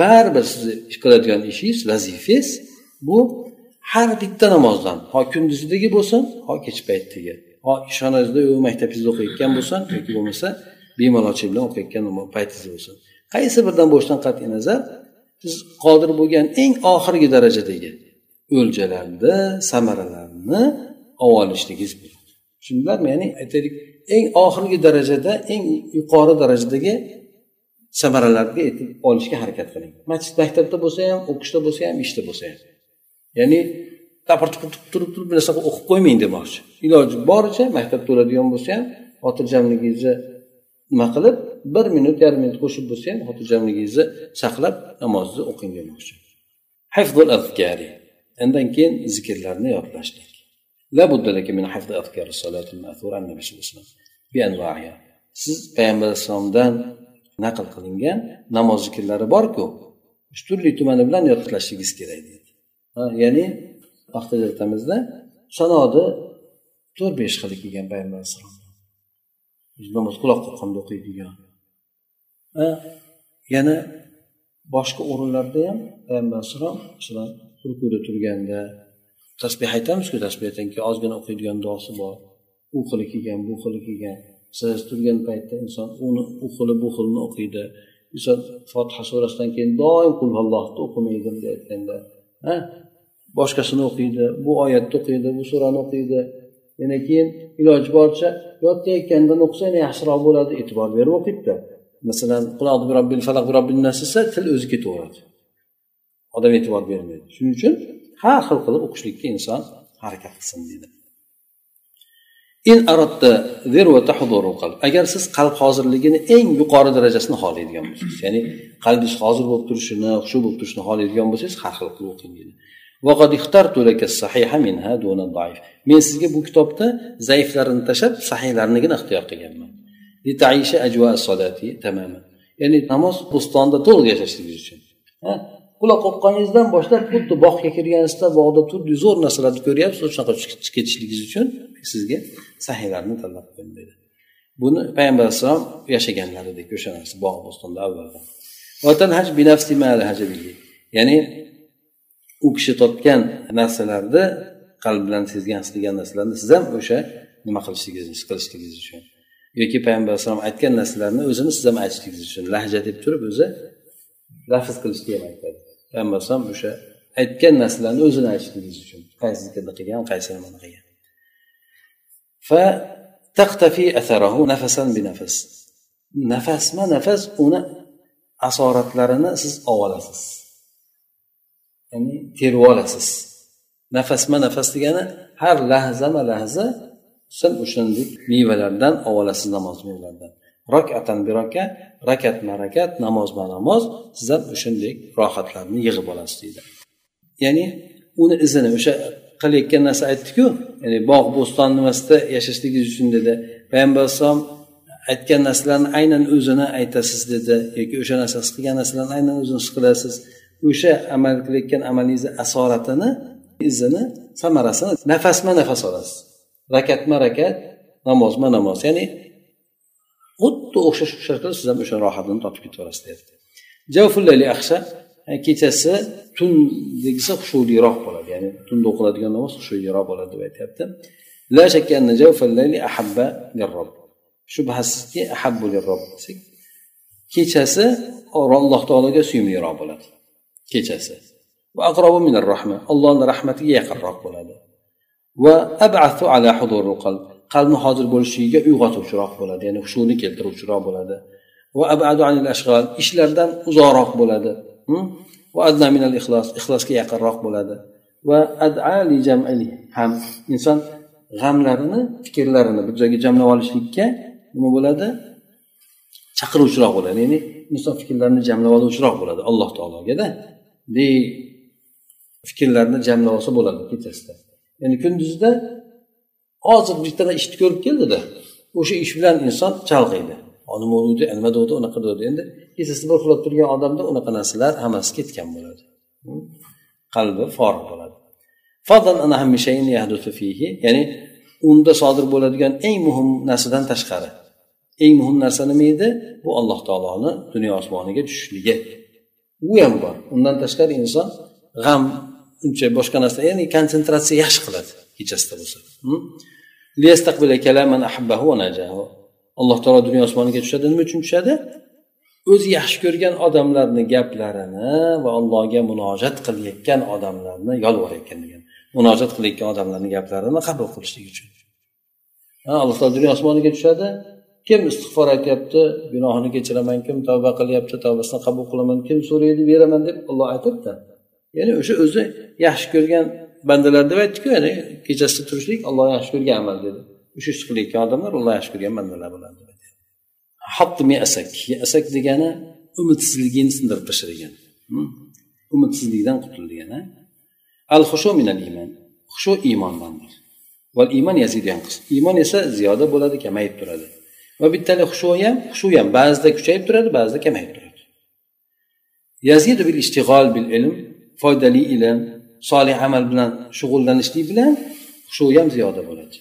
Baribir sizni qiladigan ishingiz vazifangiz bu har bitta namozdan ho kunduzidagi bo'lsin ho kech paytdagi ho ishxonangizda yo maktabingizda o'qiyotgan bo'lsin yoki bo'lmasa bemalolchilik bilan o'qiyotgan paytingizda bo'lsin. Qaysi biridan bo'lishidan qat'iy nazar siz qodir bo'lgan eng oxirgi darajadagi o'ljalarni samaralarni olib olishligingiz tushundilarmi? Ya'ni aytaylik eng oxirgi darajada eng yuqori darajadagi samaralarga yetib olishga harakat qiling. Masjid maktabda bo'lsa ham o'qishda bo'lsa ham ishda bo'lsa ham. Ya'ni tapir tupir turib turib bir narsa o'qib qo'ymang demoqchi. Iloji boricha maktabda o'ladigan bo'lsa ham xotirjamligingizni nima qilib bir minut yarim minut qo'shib bo'lsa ham xotirjamligingizni saqlab namozni o'qing demoqchi. Undan keyin zikrlarni yodlashlik. Siz payg'ambar alayhissalomdan naql qilingan namoz zikrlari borku turli tumani bilan yodlashligingiz kerak deydi. Ya'ni paxta ajratamizda sanoni to'rt besh xili kelgan payg'ambar alayhissalom. Namoz quloq qoqqanda o'qiydigan yana boshqa o'rinlarda ham payg'ambar alayhissalom masalan rukuda turganda tasbeh aytamizku tasbehdan keyin ozgina o'qiydigan duosi bor. U xili kelgan bu xili kelgan. Siz turgan paytda inson uni u xili bu xilni o'qiydi. Inson fotiha surasidan keyin doim qulvallohni o'qimaydi bunday aytganda boshqasini o'qiydi bu oyatni o'qiydi bu surani o'qiydi. Yana keyin iloji boricha yotayotgandan o'qisa yana yaxshiroq bo'ladi e'tibor berib o'qiydida masalan desa til o'zi ketaveradi. Odam e'tibor bermaydi. Shuning uchun har xil qilib o'qishlikka inson harakat qilsin deydi. In agar siz qalb hozirligini eng yuqori darajasini xohlaydigan bo'lsangiz ya'ni qalbingiz hozir bo'lib turishini xushu bo'lib turishini xohlaydigan bo'lsangiz har xil qilib o'qing deydi men sizga bu kitobda zaiflarini tashlab sahiylarnigina ixtiyor qilganman. Ya'ni namoz bo'stonda to'liq yashashligingiz uchun. Quloq qoqqaningizdan boshlab xuddi bog'ga kirganingizda bog'da turli zo'r narsalarni ko'ryapsiz shunaqa chiqib ketishligingiz uchun sizga sahiylarni tanlab qo'ying dedi. Buni payg'ambar alayhissalom yashaganlar edik o'sha narsa bog' bo'stonda avvaldan ya'ni u kishi topgan narsalarni qalb bilan sezgan his qilgan narsalarni siz ham o'sha nima qilishligingiz his qilishligingiz uchun yoki payg'ambar alayhissalom aytgan narsalarni o'zini siz ham aytishligingiz uchun lahja deb turib o'zi lafz qilishni ham aytadi. Payg'ambar alayhisalom o'sha aytgan narsalarni o'zini aytishligingiz uchun. Qaysi zikrni qilgan qaysi nimani qilgan. Nafasma nafas uni asoratlarini siz olib olasiz ya'ni terib olasiz nafasma nafas degani har lahzama lahza sen o'shandek mevalardan olib olasiz namoz mevalaridan rokatan biroka rakatma rakat namozma namoz siz ham o'shanday rohatlarni yig'ib olasiz deydi ya'ni uni izini o'sha qilayotgan narsa aytdiku ya'ni bog' bo'ston nimasida yashashligingiz uchun dedi. Payg'ambar alayhissalom aytgan narsalarni aynan o'zini aytasiz dedi yoki o'sha narsa his qilgan narsalarni aynan o'zini his qilasiz o'sha amal qilayotgan amalingizni asoratini izini samarasini nafasma nafas olasiz. Rakatma rakat namozma namoz. Ya'ni xuddi o'xshash o'xshash qilib siz ham o'sha rohatini topib ketaverasiz deyapti. E, kechasi tundagisi xushuliroq bo'ladi. Ya'ni tunda o'qiladigan namoz xushuliroq bo'ladi deb aytyapti. La ahabba shubhasizki ahabbu desak kechasi alloh taologa suyumliroq bo'ladi. Kechasi. Va aqrobu minar rahma allohni rahmatiga yaqinroq bo'ladi. Va abathu ala huduril qalb qalbni hozir bo'lishligiga uyg'otuvchiroq bo'ladi ya'ni hushuni keltiruvchiroq bo'ladi. Va abadu anil ashg'al ishlardan uzoqroq bo'ladi. Va adna minal ixlos ixlosga yaqinroq bo'ladi. Va adali jamali ham inson g'amlarini fikrlarini bir joyga jamlab olishlikka nima bo'ladi? Chaqiruvchiroq bo'ladi. Ya'ni inson fikrlarini jamlab oluvchiroq bo'ladi alloh taologada. Fikrlarni jamlab olsa bo'ladi kechasida ya'ni kunduzda hozir bittadan ishni ko'rib keldida o'sha ish bilan inson chalg'iydi. Nima bo'ldi nima bo'ldi unaqa bo'ldi endi kechasi bir uxlab turgan odamda unaqa narsalar hammasi ketgan bo'ladi. Qalbi forig bo'ladi. Ya'ni unda sodir bo'ladigan eng muhim narsadan tashqari. Eng muhim narsa nima edi? Bu alloh taoloni dunyo osmoniga tushishligi. U ham bor. Undan tashqari inson g'am uncha boshqa narsa ya'ni konsentratsiya yaxshi qiladi kechasida bo'lsa. Hm? Alloh taolo dunyo osmoniga tushadi nima uchun tushadi. O'zi yaxshi ko'rgan odamlarni gaplarini va allohga munojat qilayotgan odamlarni yolvorayotgan degan. Munojat qilayotgan odamlarni gaplarini qabul qilishlik uchun. Alloh taolo dunyo osmoniga tushadi. Kim istig'for aytyapti gunohini kechiraman kim tavba qilyapti tavbasini qabul qilaman kim so'raydi beraman deb olloh aytadida ya'ni o'sha o'zi yaxshi ko'rgan bandalar deb aytdiku ya'ni kechasida turishlik olloh yaxshi ko'rgan amal dedi. O'sha ishni qilayotgan odamlar olloh yaxshi ko'rgan bandalar bo'ladi. Asak. Asak degani umidsizligini sindirib tashlagan. Hm? Umidsizlikdan qutul degani al xushu minal iymon. Xushu iymondandir. Val iymon yazidu yanqis iymon esa ziyoda bo'ladi kamayib turadi. Va bittali xushu ham xushu ham ba'zida kuchayib turadi ba'zida kamayib turadi. Yazidu bil ishtig'ol bil ilm foydali ilm solih amal bilan shug'ullanishlik bilan xushu ham ziyoda bo'ladi.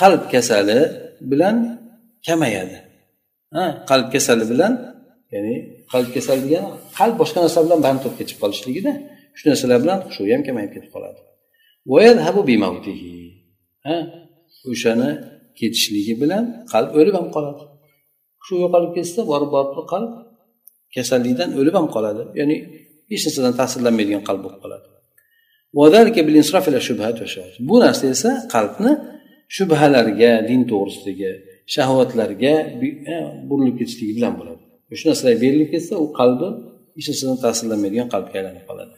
Qalb kasali bilan kamayadi. Ha qalb kasali bilan ya'ni qalb kasali degani qalb boshqa narsa bilan band bo'lib ketib qolishligida shu narsalar bilan shu ham kamayib ketib qoladi. Ha o'shani ketishligi bilan qalb o'lib ham qoladi. Shu yo'qolib ketsa borib borib qalb kasallikdan o'lib ham qoladi. Ya'ni hech narsadan ta'sirlanmaydigan qalb bo'lib qoladi. Bu narsa esa qalbni shubhalarga din to'g'risidagi shahvatlarga e, burilib ketishligi bilan bo'ladi. Shu narsalar berilib ketsa u qalbi hech narsadan ta'sirlanmaydigan qalbga aylanib qoladi.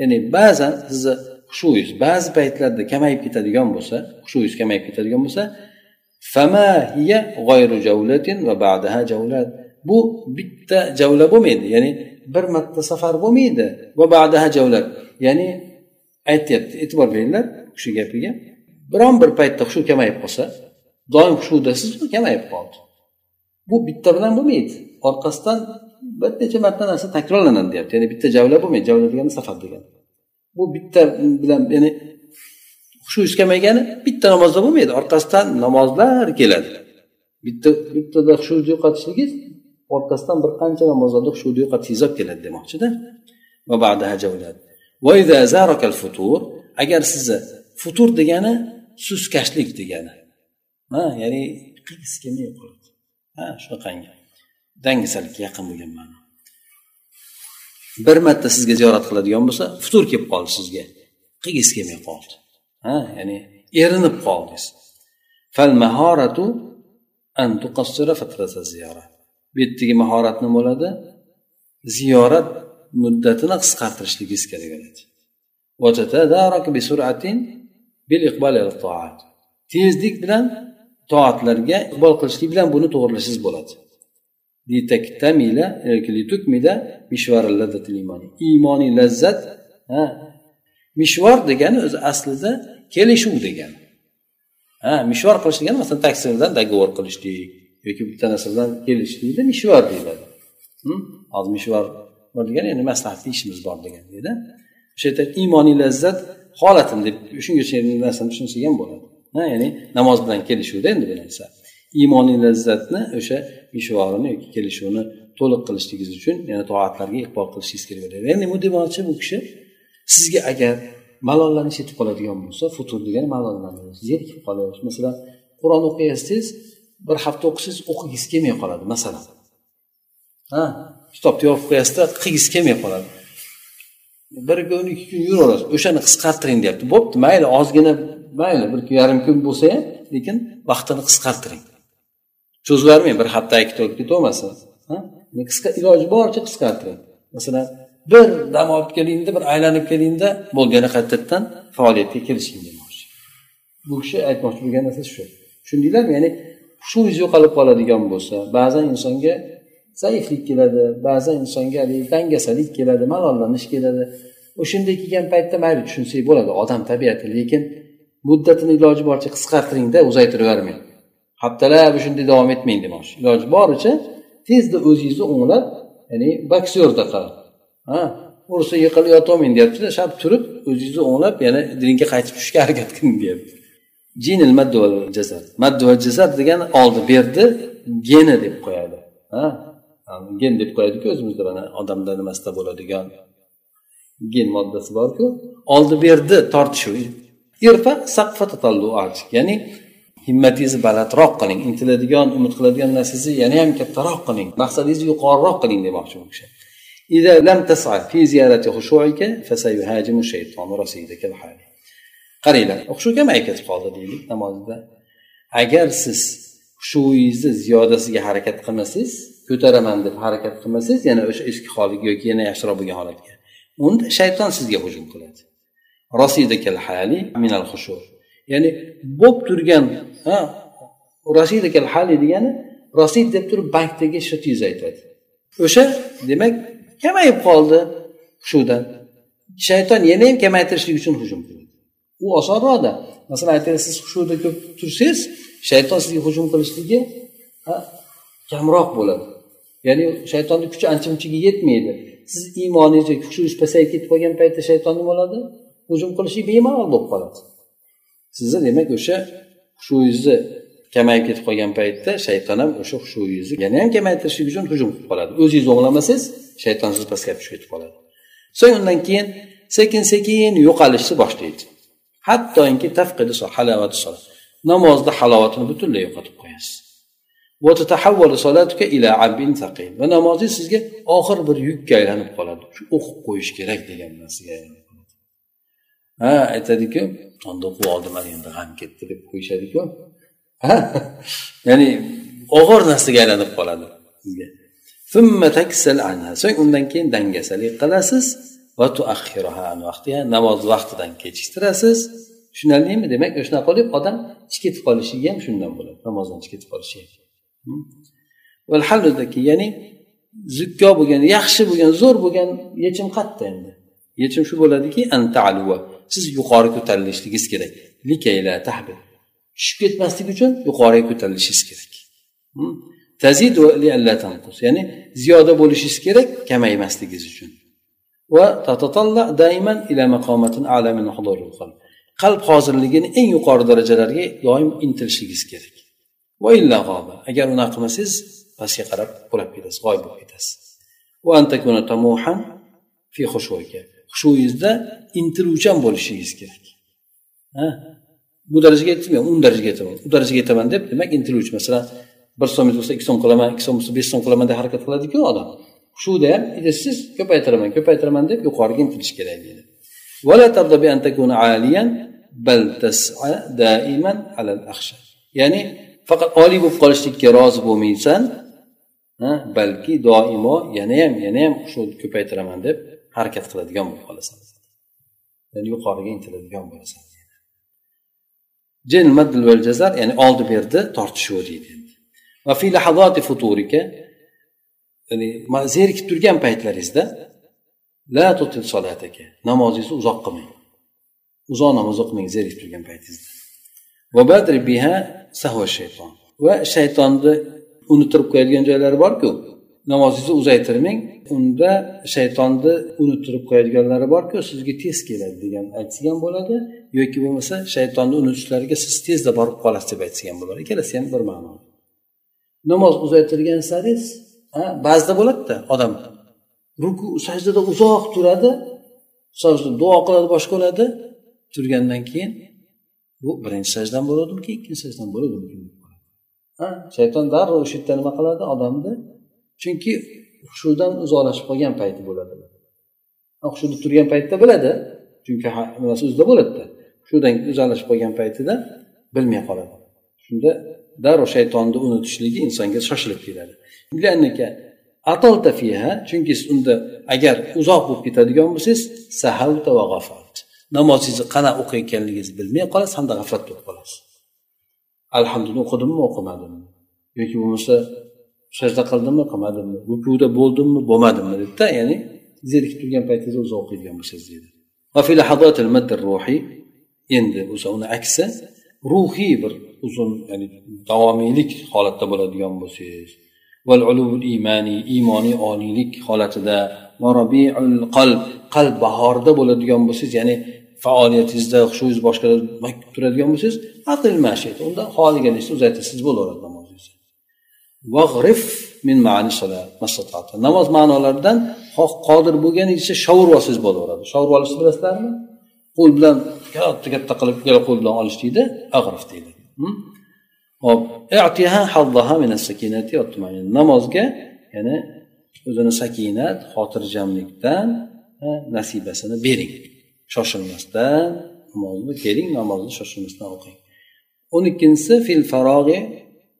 Ya'ni ba'zan sizni xushuyingiz ba'zi paytlarda kamayib ketadigan bo'lsa xushuyingiz kamayib ketadigan bo'lsa bu bitta javla bo'lmaydi. Ya'ni bir marta safar bo'lmaydi va ba'daha javlat ya'ni aytyapti e'tibor beringlar shu gapiga. Biron bir paytda xushu kamayib qolsa doim hushudasiz kamayib qoldi. Bu bitta bilan bo'lmaydi. Orqasidan bir necha marta narsa takrorlanadi deyapti. Ya'ni bitta javla bo'lmaydi. Javla degani safar degani. Bu bitta bilan ya'ni hushuyingiz kamaygani bitta namozda bo'lmaydi. Orqasidan namozlar keladi. Bitta bittada xushuni yo'qotishligingiz orqasidan bir qancha namozlarda xushuni yo'qotishligingiz olib keladi demoqchida. Futur agar sizni futur degani suskashlik degani. Ha ya'ni qiysi kelmay qoladi ha shunaqangi. Dangasalikka yaqin bo'lgan ma'no. Bir marta sizga ziyorat qiladigan bo'lsa futur kelib qoldi sizga. Qilgisi kelmay qoldi? Ha ya'ni erinib qoldingiz. Bu yerdagi mahorat nima bo'ladi? Ziyorat muddatini qisqartirishligingiz kerak bo'ladi tezlik bilan toatlarga iqbol qilishlik bilan buni to'g'irlashingiz bo'ladi. Iymoniy lazzat mishvor degani o'zi aslida kelishuv degani. Ha mishvor qilish degani masalan taksi bilan договор qilishlik yoki bitta narsa bilan kelishlikni mishvor deyiladi. Hozir mishvor degani endi maslahatli ishimiz bor degan deydi o'sha yerda iymoniy lazzat holatim deb shungacha narsani tushunsak ham bo'ladi. Ha ya'ni namoz bilan kelishuvda endi bu narsa. Iymoniy lazzatni o'sha mishvorini yoki kelishuvni to'liq qilishligingiz uchun yana toatlarga iqbol qilishingiz kerak bo'ladi. Ya'ni bu demoqchi bu kishi sizga agar malollanish yetib qoladigan bo'lsa futur degani malollanish zerikib qolish masalan qur'on o'qiyapsiz bir hafta o'qisangiz o'qigingiz kelmay qoladi masalan. Ha kitobni yopib qo'yasizda qilgisi kelmay qoladi. Bir kun ikki kun yuraverasiz o'shani qisqartiring deyapti. Bo'pti mayli ozgina mayli bir yarim kun bo'lsa ham lekin vaqtini qisqartiring. Cho'zib bir hafta ikki o'tib ketavermasin qisqa iloji boricha qisqartiring. Masalan bir dam olib kelingda bir aylanib kelingda bo'ldi yana qaytadan faoliyatga kirishing demoqchi. Bu kishi aytmoqchi bo'lgan narsa shu. Tushundinglarmi? Ya'ni hushingiz yo'qolib qoladigan bo'lsa ba'zan insonga zaiflik keladi ba'zan insonga dangasalik keladi malollanish keladi. O'shanday kelgan paytda mayli tushunsak bo'ladi odam tabiati lekin muddatini iloji boricha qisqartiringda uzaytirib yubormang haftalab shunday davom etmang demoqchi. Iloji boricha tezda o'zingizni o'nglab ya'ni boksyordaqa ha ursa yiqilib yotolmang deyaptida shart turib o'zingizni o'nglab yana dinga qaytib tushishga harakat qiling deyapti. Jinil maddu va jasad. Maddu va jasad degani oldi berdi geni deb qo'yadi. Ha gen deb qo'yadiku o'zimizda mana odamda nimasida bo'ladigan gen moddasi borku oldi berdi tortishuv ya'ni himmatingizni balandroq qiling intiladigan umid qiladigan narsangizni yana ham kattaroq qiling maqsadingizni yuqoriroq qiling demoqchi bu kishi إذا لم تسعى في زيارة خشوعك فسيهاجم الشيطان رصيدك الحالي qaranglar xushu kamay ketib qoldi deylik namozda agar siz xushuyingizni ziyodasiga harakat qilmasangiz ko'taraman deb harakat qilmasangiz yana o'sha eski holiga yoki yana yaxshiroq bo'lgan holatga. Unda shayton sizga hujum qiladi. Hali minal xushur ya'ni bo'lib turgan ha hali degani rosid deb turib bankdagi shtizni aytadi o'sha demak kamayib qoldi hushudan. Shayton yana ham kamaytirishlik uchun hujum qiladi. U osonroqda masalan aytaylik siz hushuda ko'p tursangiz shayton sizga hujum qilishligi kamroq bo'ladi. Ya'ni shaytonni kuchi ancha munchaga yetmaydi. Siz iymoningiz yoki hushingiz pasayib ketib qolgan paytda shayton nima bo'ladi? Hujum qilishi bemalol bo'lib qoladi. Sizni demak o'sha hushuyingizni kamayib ketib qolgan paytda shayton ham o'sha hushuyingizni yana ham kamaytirishlik uchun hujum qilib qoladi. O'zingiz o'nglamasangiz shayton sizni pastga tushib ketib qoladi. So'ng undan keyin sekin sekin yo'qolishni boshlaydi. Hattoki namozni halovatini butunlay yo'qotib qo'yasiz. Va namozingiz sizga oxir bir yukka aylanib qoladi. Shu o'qib qo'yish kerak degan narsaga ha aytadiku onda o'qib oldim endi g'am ketdi deb qo'yishadiku ya'ni og'ir narsaga aylanib qoladi sizga. So'ng undan keyin dangasalik qilasiz. Namoz vaqtidan kechiktirasiz. Tushunarlimi demak o'shanaqa qilib odam ichib ketib qolishligi ham shundan bo'ladi. Namozdan chiqib ketib qolishi Hm? ya'ni zukko bo'lgan yaxshi bo'lgan zo'r bo'lgan yechim qayerda endi. Yechim shu bo'ladiki siz yuqori ko'tarilishligingiz kerak. Tushib ketmaslik uchun yuqoriga ko'tarilishingiz kerak. Hm? Ya'ni ziyoda bo'lishingiz kerak kamaymasligingiz uchun. Va qalb hozirligini eng yuqori darajalarga doim intilishingiz kerak. Agar unaqa qilmasangiz pastga qarab qulab ketasiz g'oyib bo'lib ketasiz. Hushuyingizda intiluvchan bo'lishingiz kerak. Ha? Bu darajaga yetmayman o'n darajaga yetaman. U darajaga yetaman deb demak intiluvchi. Masalan bir so'mingiz bo'lsa ikki so'm qilaman ikki so'm bo'lsa besh so'm qilaman deb harakat qiladiku odam. Shuda ham siz ko'paytiraman ko'paytiraman deb yuqoriga intilish kerak deydi. Ya'ni faqat oliy bo'lib qolishlikka rozi bo'lmaysan balki doimo yanayam yanayam shu ko'paytiraman deb harakat qiladigan bo'lib qolasan. Ya'ni yuqoriga intiladigan bo'lasan. Jin maddil val jazar ya'ni oldi berdi tortishuvi deydi. Va fi lahazati futurika ya'ni zerikib turgan paytlaringizda la tutil solataka namozingizni uzoq qilmang. Uzoq namoz o'qimang zerikib turgan paytingizda. Va biha va shaytonni unuttirib qo'yadigan joylari borku namozingizni uzaytirmang unda shaytonni unuttirib qo'yadiganlari borku sizga tez keladi degan aytilgan ham bo'ladi. Yoki bo'lmasa shaytonni unutishlariga siz tezda borib qolasiz deb aytilgan ham bo'ladi. Ikkalasi ham bir ma'no. Namoz uzaytirgan sari ba'zida bo'ladida odam ruku sajdada uzoq turadi duo qiladi boshqa qiladi turgandan keyin bu birinchi sajdan bo'ladimi ikkinchi sajdan bo'ladimki shayton darrov o'sha yerda nima qiladi? Odamni chunki hushudan uzoqlashib qolgan payti bo'ladi. Hushuda turgan paytda biladi chunki nimasi o'zida bo'ladida. Hushudan uzoqlashib qolgan paytida bilmay qoladi. Shunda darrov shaytonni unutishligi insonga shoshilib keladi. Chunki siz unda agar uzoq bo'lib ketadigan bo'lsangiz sahalta va g'afalt namozingizni qanaqa o'qiyotganligingizni bilmay qolasiz hamda g'aflat bo'lib qolasiz. Alhamdulillah o'qidimmi o'qimadimmi? Yoki bo'lmasa sajda qildimmi qilmadimmi rukuda bo'ldimmi bo'lmadimmi dedida ya'ni zerikib turgan paytingizda o'zi o'qiydigan bo'lsangiz deydi. Endi o'sha uni aksi ruhiy bir uzun ya'ni davomiylik holatda bo'ladigan bo'lsangiz iymoniy iymoniy oliylik holatida qalb. Qalb bahorda bo'ladigan bo'lsangiz ya'ni faoliyatingizda hushingiz boshqa turadigan bo'lsangiz aql mashid unda xohlaganingizda uzaytirsangiz bo'laveradi namozingizni min namoz ma'nolaridan xoh qodir bo'lganingizcha shovurib olsangiz bo'laveradi. Shovurib olishni bilasizlarmi? Qo'l bilan katta katta qilib ikkala qo'l bilan olish deydi ag'rif deydi. Hm? Hop. Namozga ya'ni o'zini sakinat xotirjamlikdan nasibasini bering. Shoshilmasdan namozni keling namozni shoshilmasdan o'qing. O'n ikkinchisi fil farog'i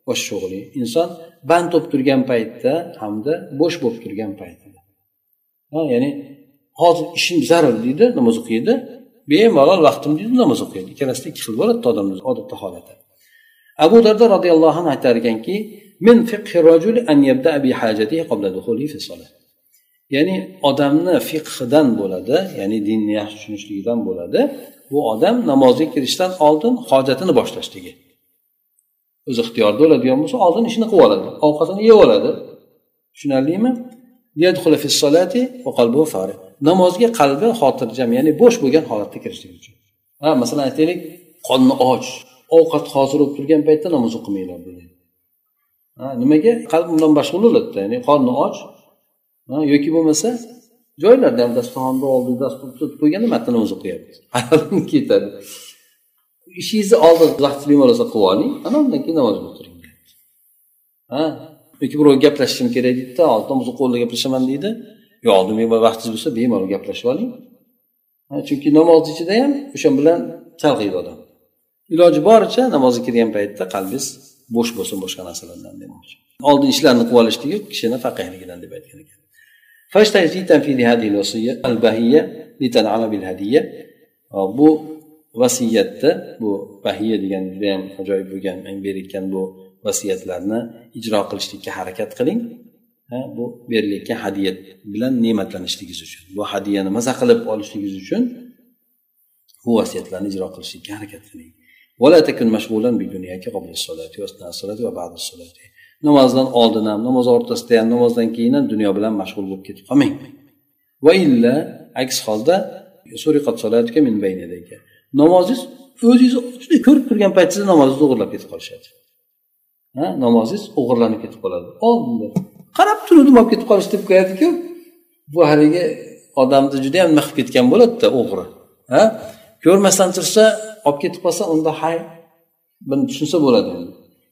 va shug'li inson band bo'lib turgan paytda hamda bo'sh bo'lib turgan paytida. Ya'ni hozir ishim zarur deydi namoz o'qiydi. Bemalol vaqtim deydi namoz o'qiydi. Ikkalasida ikki xil bo'ladida odamni odatda holati abu darda roziyallohu anhu aytar ekanki min an bi hajatihi qabla fi salat ya'ni odamni fiqhidan bo'ladi ya'ni dinni yaxshi tushunishligidan bo'ladi bu odam namozga kirishdan oldin hojatini boshlashligi o'zi ixtiyorida bo'ladigan bo'lsa oldin ishini qilib oladi ovqatini yeb oladi tushunarlimi namozga qalbi xotirjam ya'ni bo'sh bo'lgan holatda kirishlik uchun ha masalan aytaylik qorni och ovqat hozir bo'lib turgan paytda namoz o'qimanglar degan nimaga? Qalb undan mashg'ul bo'ladida ya'ni qorni och yoki bo'lmasa joylarda ham dasturxonni oldida dastur tutib qo'yganda matnini o'zi o'qiyapmiz hayolim ketadi. Ishingizni oldin vaqtli bemalol qilib oling ana undan keyin namoz o'qiring ha yoki birov gaplashishim kerak deydida namoz o'qib gaplashaman deydi. Yo oldin bemalol vaqtingiz bo'lsa bemalol gaplashib oling. Chunki namozni ichida ham o'sha bilan chalg'iydi odam. Iloji boricha namozga kirgan paytda qalbingiz bo'sh bo'lsin boshqa narsalardan demoqchi. Oldin ishlarni qilib olishligi kishini faqihligidan deb aytgan ekan. Bu vasiyatda bu bahiya degan judayam ajoyib bo'lgan men berayotgan bu vasiyatlarni ijro qilishlikka harakat qiling. Bu berilayotgan hadya bilan ne'matlanishligingiz uchun bu hadyani maza qilib olishligingiz uchun bu vasiyatlarni ijro qilishlikka harakat qiling. Namozdan oldin ham namoz o'rtasida ham namozdan keyin ham dunyo bilan mashg'ul bo'lib ketib qolmang va illa aks holda namozingiz o'zingiz juda ko'rib turgan paytingizda namozingizni o'g'irlab ketib qolishadi ha namozingiz o'g'irlanib ketib qoladi oldinda qarab turuvdim olib ketib qolish deb qo'yadiku bu haligi odamni judayam nima qilib ketgan bo'ladida o'g'ri ha ko'rmasdan tursa olib ketib qolsa unda hay buni tushunsa bo'ladi.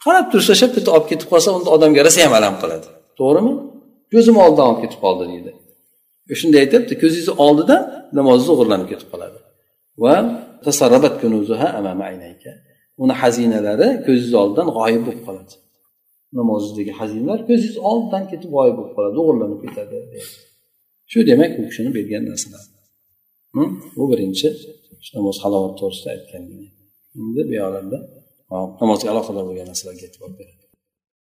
Qarab tursa shap bitta olib ketib qolsa unda odamga rosa ham alam qiladi. To'g'rimi? Ko'zim oldidan olib ketib qoldi deydi. E, shunday aytyapti ko'zingizni oldida namozingiz o'g'irlanib ketib qoladi. Va uni xazinalari ko'zingiz oldidan g'oyib bo'lib qoladi. Namozingizdagi xazinalar ko'zingiz oldidan ketib g'oyib bo'lib qoladi o'g'irlanib ketadi shu demak u kishini bergan narsalar. Bu birinchi. Namoz halovat to'g'risida aytgan endi bu yoqlarda namozga aloqador bo'lgan narsalarga e'tibor beradi